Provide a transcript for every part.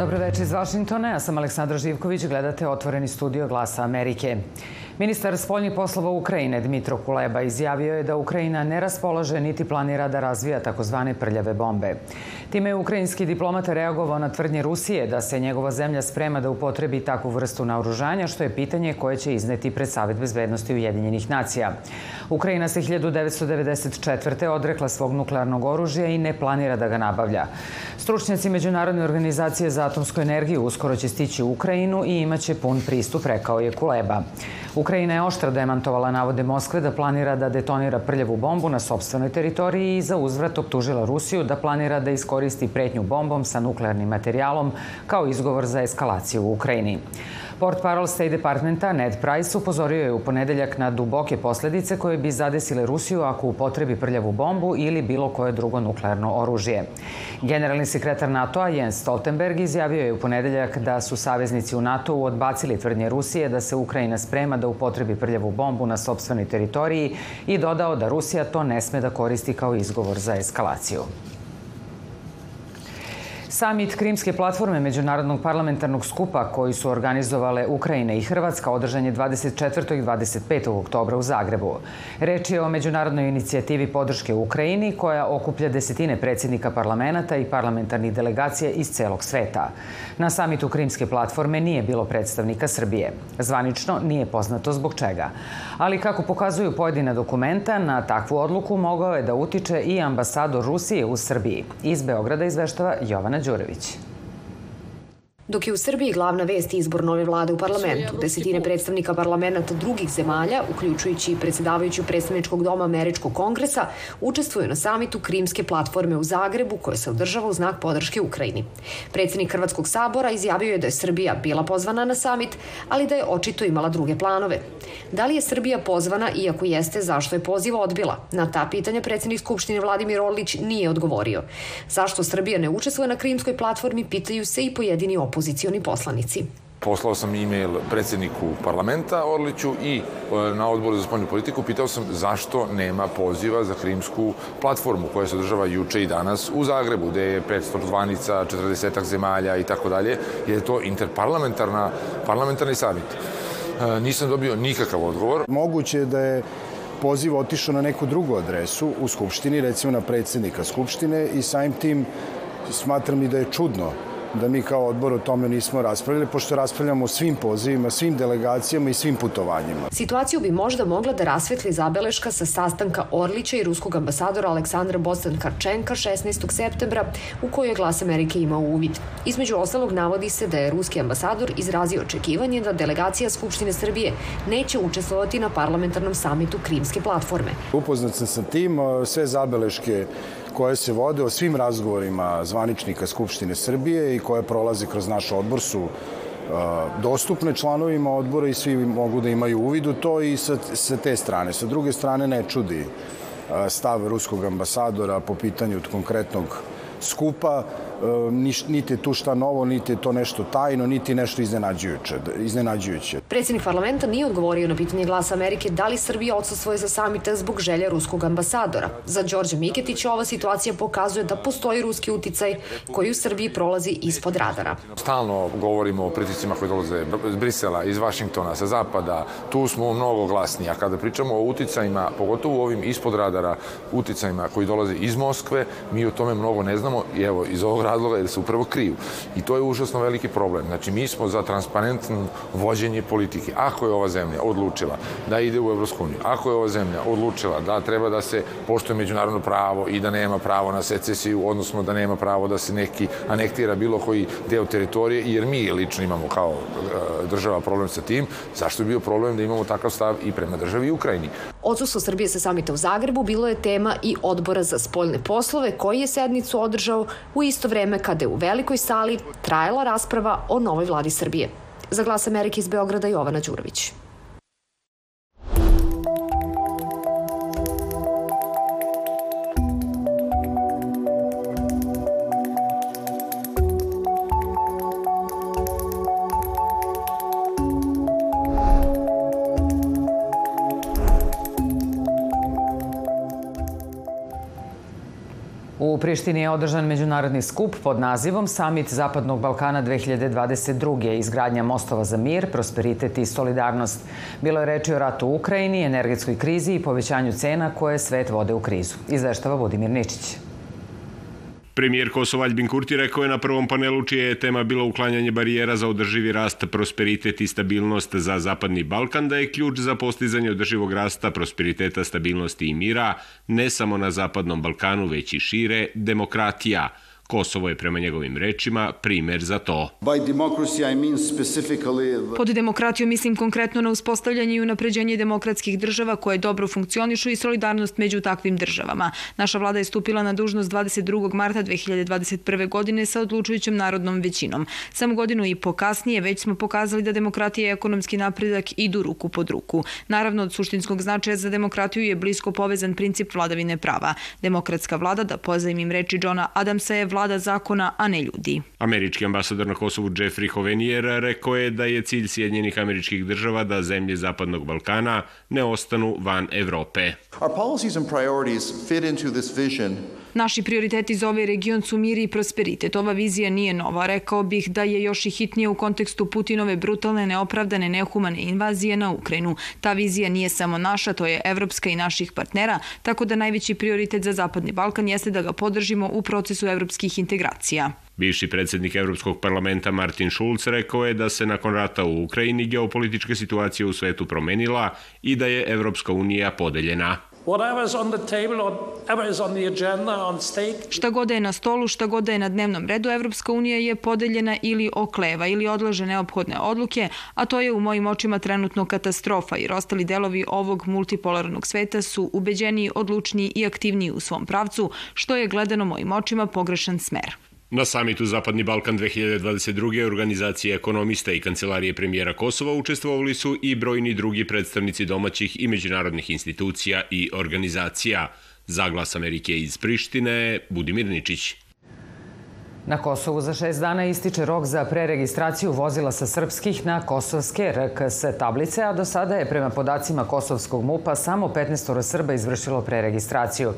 Dobro večer iz Vašingtona, ja sam Aleksandra Živković, gledate Otvoreni studio Glasa Amerike. Ministar spoljnih poslova Ukrajine Dmitro Kuleba izjavio je da Ukrajina ne raspolaže niti planira da razvija takozvane prljave bombe. Time je ukrajinski diplomat reagovao na tvrdnje Rusije da se njegova zemlja sprema da upotrebi takvu vrstu naoružanja, što je pitanje koje će izneti pred Savet bezbednosti Ujedinjenih nacija. Ukrajina se 1994. odrekla svog nuklearnog oružja i ne planira da ga nabavlja. Stručnjaci Međunarodne organizacije za atomsku energiju uskoro će stići u Ukrajinu i imaće pun pristup, rekao je Kuleba. Ukrajina je oštro demantovala navode Moskve da planira da detonira prljavu bombu na sobstvenoj teritoriji i za uzvrat optužila Rusiju da planira da iskoristi pretnju bombom sa nuklearnim materijalom kao izgovor za eskalaciju u Ukrajini. Port Parol State Departmenta Ned Price upozorio je u ponedeljak na duboke posledice koje bi zadesile Rusiju ako upotrebi prljavu bombu ili bilo koje drugo nuklearno oružje. Generalni sekretar NATO-a Jens Stoltenberg izjavio je u ponedeljak da su saveznici u NATO-u odbacili tvrdnje Rusije da se Ukrajina sprema da upotrebi prljavu bombu na sobstvenoj teritoriji i dodao da Rusija to ne sme da koristi kao izgovor za eskalaciju. Samit Krimske platforme Međunarodnog parlamentarnog skupa koji su organizovale Ukrajina i Hrvatska održan je 24. i 25. oktobra u Zagrebu. Reč je o međunarodnoj inicijativi podrške Ukrajini koja okuplja desetine predsjednika parlamenta i parlamentarnih delegacija iz celog sveta. Na samitu Krimske platforme nije bilo predstavnika Srbije. Zvanično nije poznato zbog čega. Ali kako pokazuju pojedina dokumenta, na takvu odluku mogao je da utiče i ambasador Rusije u Srbiji. Iz Beograda izveštava Jovana Đorović. Dok je u Srbiji glavna vest izbor nove vlade u parlamentu, desetine predstavnika parlamenta drugih zemalja, uključujući predsedavajuću predstavničkog doma Američkog kongresa, učestvuju na samitu Krimske platforme u Zagrebu koja se održava u znak podrške Ukrajini. Predsednik Hrvatskog sabora izjavio je da je Srbija bila pozvana na samit, ali da je očito imala druge planove. Da li je Srbija pozvana i ako jeste, zašto je poziva odbila? Na ta pitanja predsednik Skupštine Vladimir Orlić nije odgovorio. Zašto Srbija ne učestvuje na Krimskoj platformi, pitaju se i pojedini opozicije opozicioni poslanici. Poslao sam e-mail predsedniku parlamenta Orliću i e, na odboru za spoljnu politiku pitao sam zašto nema poziva za krimsku platformu koja se održava juče i danas u Zagrebu, gde je 500 zvanica, 40 zemalja i tako dalje, jer je to interparlamentarna, parlamentarni savjet. E, nisam dobio nikakav odgovor. Moguće je da je poziv otišao na neku drugu adresu u Skupštini, recimo na predsednika Skupštine i samim tim smatram i da je čudno da mi kao odbor o tome nismo raspravljali, pošto raspravljamo o svim pozivima, svim delegacijama i svim putovanjima. Situaciju bi možda mogla da rasvetli zabeleška sa sastanka Orlića i ruskog ambasadora Aleksandra Bostan Karčenka 16. septembra, u kojoj je glas Amerike imao uvid. Između ostalog navodi se da je ruski ambasador izrazio očekivanje da delegacija Skupštine Srbije neće učestvovati na parlamentarnom samitu Krimske platforme. Upoznat sam sa tim, sve zabeleške koje se vode o svim razgovorima zvaničnika Skupštine Srbije i koje prolaze kroz naš odbor su dostupne članovima odbora i svi mogu da imaju uvid u to i sa, sa te strane. Sa druge strane ne čudi stav ruskog ambasadora po pitanju konkretnog skupa niti je tu šta novo, niti je to nešto tajno, niti nešto iznenađujuće. iznenađujuće. Predsjednik parlamenta nije odgovorio na pitanje glasa Amerike da li Srbija odsustvoje za samita zbog želja ruskog ambasadora. Za Đorđa Miketića ova situacija pokazuje da postoji ruski uticaj koji u Srbiji prolazi ispod radara. Stalno govorimo o pritiscima koji dolaze iz Brisela, iz Vašingtona, sa zapada. Tu smo mnogo glasniji. A kada pričamo o uticajima, pogotovo ovim ispod radara uticajima koji dolaze iz Moskve, mi o tome mnogo ne znamo i evo, iz ovog razloga jer se upravo kriju. I to je užasno veliki problem. Znači, mi smo za transparentno vođenje. Ako je ova zemlja odlučila da ide u Evropsku uniju, ako je ova zemlja odlučila da treba da se poštuje međunarodno pravo i da nema pravo na secesiju, odnosno da nema pravo da se neki anektira bilo koji deo teritorije, jer mi lično imamo kao e, država problem sa tim, zašto je bio problem da imamo takav stav i prema državi i Ukrajini? Odsustvo Srbije sa samita u Zagrebu bilo je tema i odbora za spoljne poslove koji je sednicu održao u isto vreme kada je u velikoj sali trajala rasprava o novoj vladi Srbije. Za glas Amerike iz Beograda Jovana Đurović. Prištini je održan međunarodni skup pod nazivom Summit Zapadnog Balkana 2022. Izgradnja mostova za mir, prosperitet i solidarnost. Bilo je reči o ratu u Ukrajini, energetskoj krizi i povećanju cena koje svet vode u krizu. Izveštava Budimir Ničić. Premijer Kosova Aljbin Kurti rekao je na prvom panelu čija je tema bila uklanjanje barijera za održivi rast, prosperitet i stabilnost za Zapadni Balkan, da je ključ za postizanje održivog rasta, prosperiteta, stabilnosti i mira ne samo na Zapadnom Balkanu, već i šire, demokratija – Kosovo je prema njegovim rečima primer za to. Pod demokratijom mislim konkretno na uspostavljanje i unapređenje demokratskih država koje dobro funkcionišu i solidarnost među takvim državama. Naša vlada je stupila na dužnost 22. marta 2021. godine sa odlučujućom narodnom većinom. Samo godinu i po kasnije već smo pokazali da demokratija i ekonomski napredak idu ruku pod ruku. Naravno, od suštinskog značaja za demokratiju je blisko povezan princip vladavine prava. Demokratska vlada, da pozajmim reči Johna Adamsa, je vlada vlada zakona, a ne ljudi. Američki ambasador na Kosovu Jeffrey Hovenier rekao je da je cilj Sjedinjenih američkih država da zemlje Zapadnog Balkana ne ostanu van Evrope. Our policies and priorities fit into this vision Naši prioriteti za ovaj region su mir i prosperitet. Ova vizija nije nova. Rekao bih da je još i hitnije u kontekstu Putinove brutalne, neopravdane, nehumane invazije na Ukrajinu. Ta vizija nije samo naša, to je evropska i naših partnera, tako da najveći prioritet za Zapadni Balkan jeste da ga podržimo u procesu evropskih integracija. Bivši predsednik Evropskog parlamenta Martin Schulz rekao je da se nakon rata u Ukrajini geopolitička situacija u svetu promenila i da je Evropska unija podeljena. Šta god je na stolu, šta god je na dnevnom redu, Evropska unija je podeljena ili okleva ili odlaže neophodne odluke, a to je u mojim očima trenutno katastrofa, jer ostali delovi ovog multipolarnog sveta su ubeđeniji, odlučniji i aktivniji u svom pravcu, što je gledano mojim očima pogrešan smer. Na samitu Zapadni Balkan 2022. organizacije ekonomista i kancelarije premijera Kosova učestvovali su i brojni drugi predstavnici domaćih i međunarodnih institucija i organizacija. Zaglas Amerike iz Prištine, Budimir Ničić. Na Kosovu za šest dana ističe rok za preregistraciju vozila sa srpskih na kosovske RKS tablice, a do sada je prema podacima kosovskog MUPA samo 15 Srba izvršilo preregistraciju.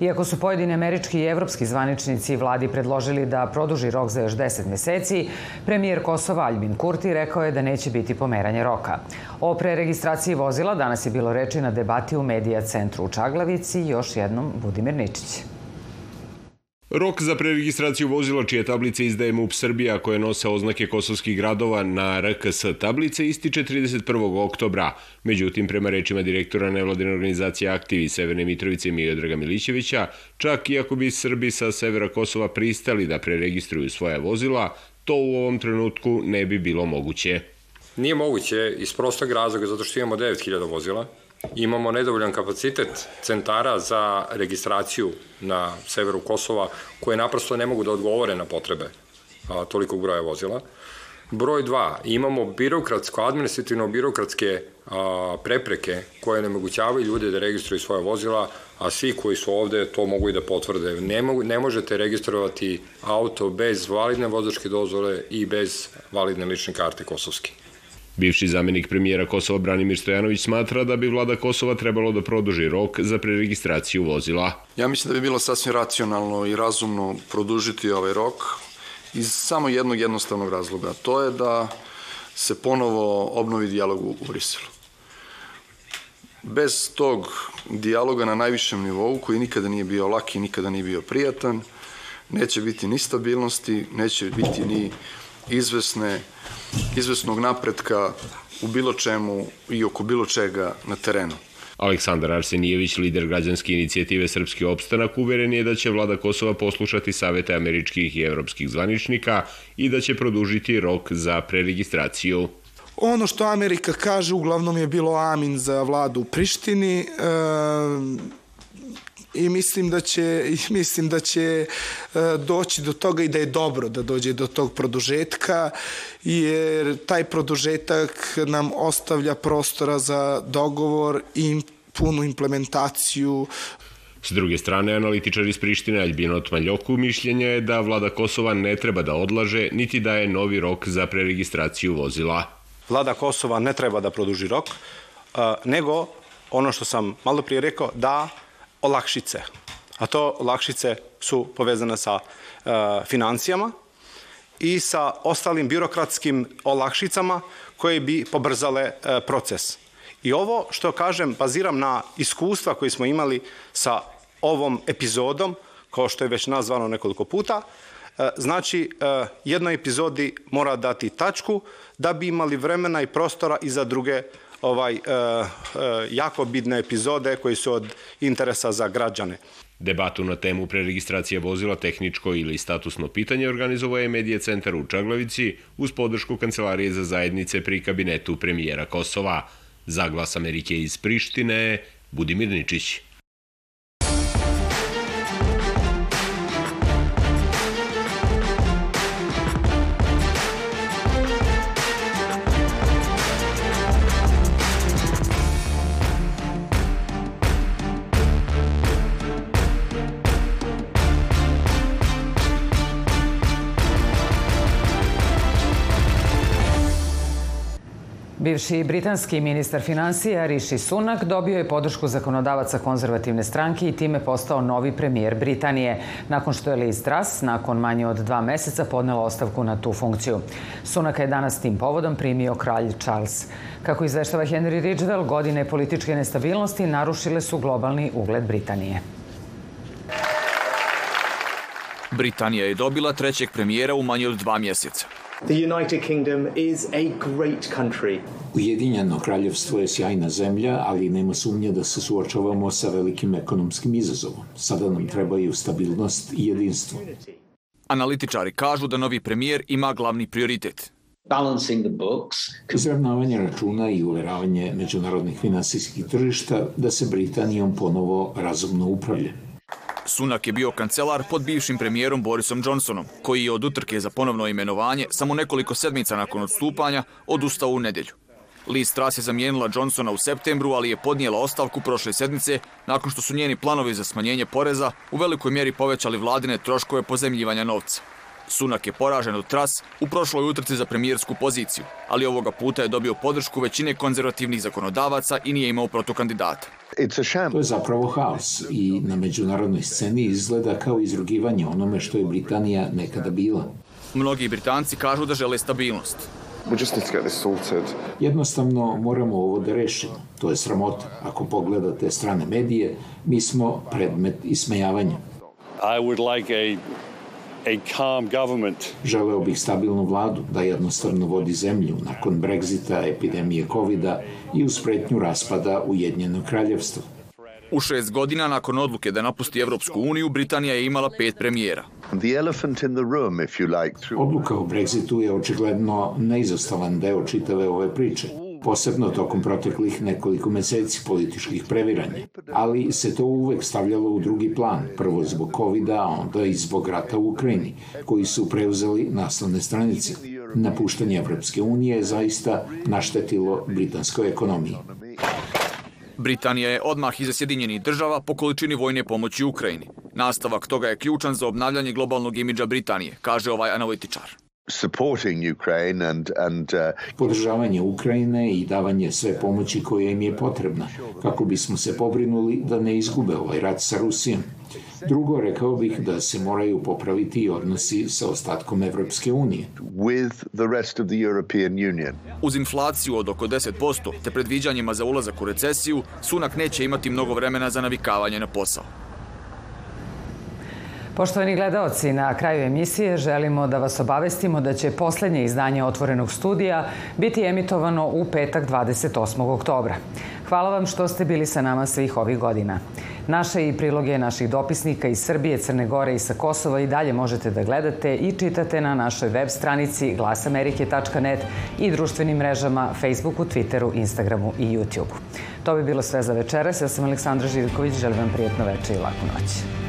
Iako su pojedini američki i evropski zvaničnici vladi predložili da produži rok za još 10 meseci, premijer Kosova Albin Kurti rekao je da neće biti pomeranje roka. O preregistraciji vozila danas je bilo reči na debati u Medija centru u Čaglavici. Još jednom Budimir Ničić. Rok za preregistraciju vozila čije tablice izdaje MUP Srbija koje nose oznake kosovskih gradova na RKS tablice ističe 31. oktobra. Međutim, prema rečima direktora nevladine organizacije Aktivi Severne Mitrovice Miodraga Milićevića, čak i ako bi Srbi sa severa Kosova pristali da preregistruju svoja vozila, to u ovom trenutku ne bi bilo moguće. Nije moguće iz prostog razloga zato što imamo 9000 vozila, Imamo nedovoljan kapacitet centara za registraciju na severu Kosova koje naprosto ne mogu da odgovore na potrebe a, tolikog broja vozila. Broj 2. Imamo birokratsko, administrativno birokratske a, prepreke koje ne mogućavaju ljude da registruju svoje vozila, a svi koji su ovde to mogu i da potvrde. Ne, mogu, ne možete registrovati auto bez validne vozačke dozvole i bez validne lične karte kosovske. Bivši zamenik premijera Kosova Branimir Stojanović smatra da bi vlada Kosova trebalo da produži rok za preregistraciju vozila. Ja mislim da bi bilo sasvim racionalno i razumno produžiti ovaj rok iz samo jednog jednostavnog razloga. To je da se ponovo obnovi dijalog u Briselu. Bez tog dijaloga na najvišem nivou, koji nikada nije bio lak i nikada nije bio prijatan, neće biti ni stabilnosti, neće biti ni izvesne, izvesnog napretka u bilo čemu i oko bilo čega na terenu. Aleksandar Arsenijević, lider građanske inicijative Srpski opstanak, uveren je da će vlada Kosova poslušati savete američkih i evropskih zvaničnika i da će produžiti rok za preregistraciju. Ono što Amerika kaže uglavnom je bilo amin za vladu u Prištini. E, i mislim da će i mislim da će e, doći do toga i da je dobro da dođe do tog produžetka jer taj produžetak nam ostavlja prostora za dogovor i punu implementaciju S druge strane, analitičar iz Prištine Aljbino Tmaljoku mišljenja je da vlada Kosova ne treba da odlaže niti daje novi rok za preregistraciju vozila. Vlada Kosova ne treba da produži rok, nego ono što sam malo prije rekao, da olakšice. A to olakšice su povezane sa e, financijama i sa ostalim birokratskim olakšicama koje bi pobrzale e, proces. I ovo što kažem baziram na iskustva koje smo imali sa ovom epizodom, kao što je već nazvano nekoliko puta, e, znači e, jednoj epizodi mora dati tačku da bi imali vremena i prostora i za druge ovaj jako bitne epizode koji su od interesa za građane. Debatu na temu preregistracije vozila tehničko ili statusno pitanje organizovao je Medije centar u Čaglavici uz podršku Kancelarije za zajednice pri kabinetu premijera Kosova. Zaglas Amerike iz Prištine, Budimir Ničić. Bivši britanski ministar financija Rishi Sunak dobio je podršku zakonodavaca konzervativne stranke i time postao novi premijer Britanije, nakon što je Liz Truss nakon manje od dva meseca podnela ostavku na tu funkciju. Sunaka je danas tim povodom primio kralj Charles. Kako izveštava Henry Ridgewell, godine političke nestabilnosti narušile su globalni ugled Britanije. Britanija je dobila trećeg premijera u manje od dva mjeseca. The United Kingdom is a great country. Ujedinjeno kraljevstvo je sjajna zemlja, ali nema sumnje da se suočavamo sa velikim ekonomskim izazovom. Sada nam trebaju stabilnost i jedinstvo. Analitičari kažu da novi premijer ima glavni prioritet. Balancing the books. Izravnavanje računa i uveravanje međunarodnih finansijskih tržišta da se Britanijom ponovo razumno upravlja. Sunak je bio kancelar pod bivšim premijerom Borisom Johnsonom, koji je od utrke za ponovno imenovanje samo nekoliko sedmica nakon odstupanja odustao u nedelju. Liz Truss je zamijenila Johnsona u septembru, ali je podnijela ostavku prošle sedmice nakon što su njeni planovi za smanjenje poreza u velikoj mjeri povećali vladine troškove pozemljivanja novca. Sunak je poražen od Tras u prošloj utrci za premijersku poziciju, ali ovoga puta je dobio podršku većine konzervativnih zakonodavaca i nije imao protokandidata. To je zapravo haos i na međunarodnoj sceni izgleda kao izrugivanje onome što je Britanija nekada bila. Mnogi Britanci kažu da žele stabilnost. Jednostavno moramo ovo da rešimo. To je sramota. Ako pogledate strane medije, mi smo predmet ismejavanja. I would like a. Želeo bih stabilnu vladu da jednostavno vodi zemlju nakon Brexita, epidemije covid i uz pretnju raspada Ujedinjenog kraljevstva. U šest godina nakon odluke da napusti Evropsku uniju, Britanija je imala pet premijera. Odluka o Brexitu je očigledno neizostavan deo čitave ove priče posebno tokom proteklih nekoliko meseci političkih previranja, ali se to uvek stavljalo u drugi plan, prvo zbog covid a onda i zbog rata u Ukrajini, koji su preuzeli naslovne stranice. Napuštanje Evropske unije je zaista naštetilo britanskoj ekonomiji. Britanija je odmah iza Sjedinjenih država po količini vojne pomoći Ukrajini. Nastavak toga je ključan za obnavljanje globalnog imidža Britanije, kaže ovaj analitičar supporting Ukraine and, and, uh... Podržavanje Ukrajine i davanje sve pomoći koja im je potrebna, kako bismo se pobrinuli da ne izgube ovaj rat sa Rusijom. Drugo, rekao bih da se moraju popraviti odnosi sa ostatkom Evropske unije. With the rest of the European Union. Uz inflaciju od oko 10% te predviđanjima za ulazak u recesiju, Sunak neće imati mnogo vremena za navikavanje na posao. Poštovani gledalci, na kraju emisije želimo da vas obavestimo da će poslednje izdanje Otvorenog studija biti emitovano u petak 28. oktobra. Hvala vam što ste bili sa nama svih ovih godina. Naše i priloge naših dopisnika iz Srbije, Crne Gore i sa Kosova i dalje možete da gledate i čitate na našoj web stranici glasamerike.net i društvenim mrežama Facebooku, Twitteru, Instagramu i YouTubeu. To bi bilo sve za večeras. Ja sam Aleksandra Živković. Želim vam prijetno večer i laku noć.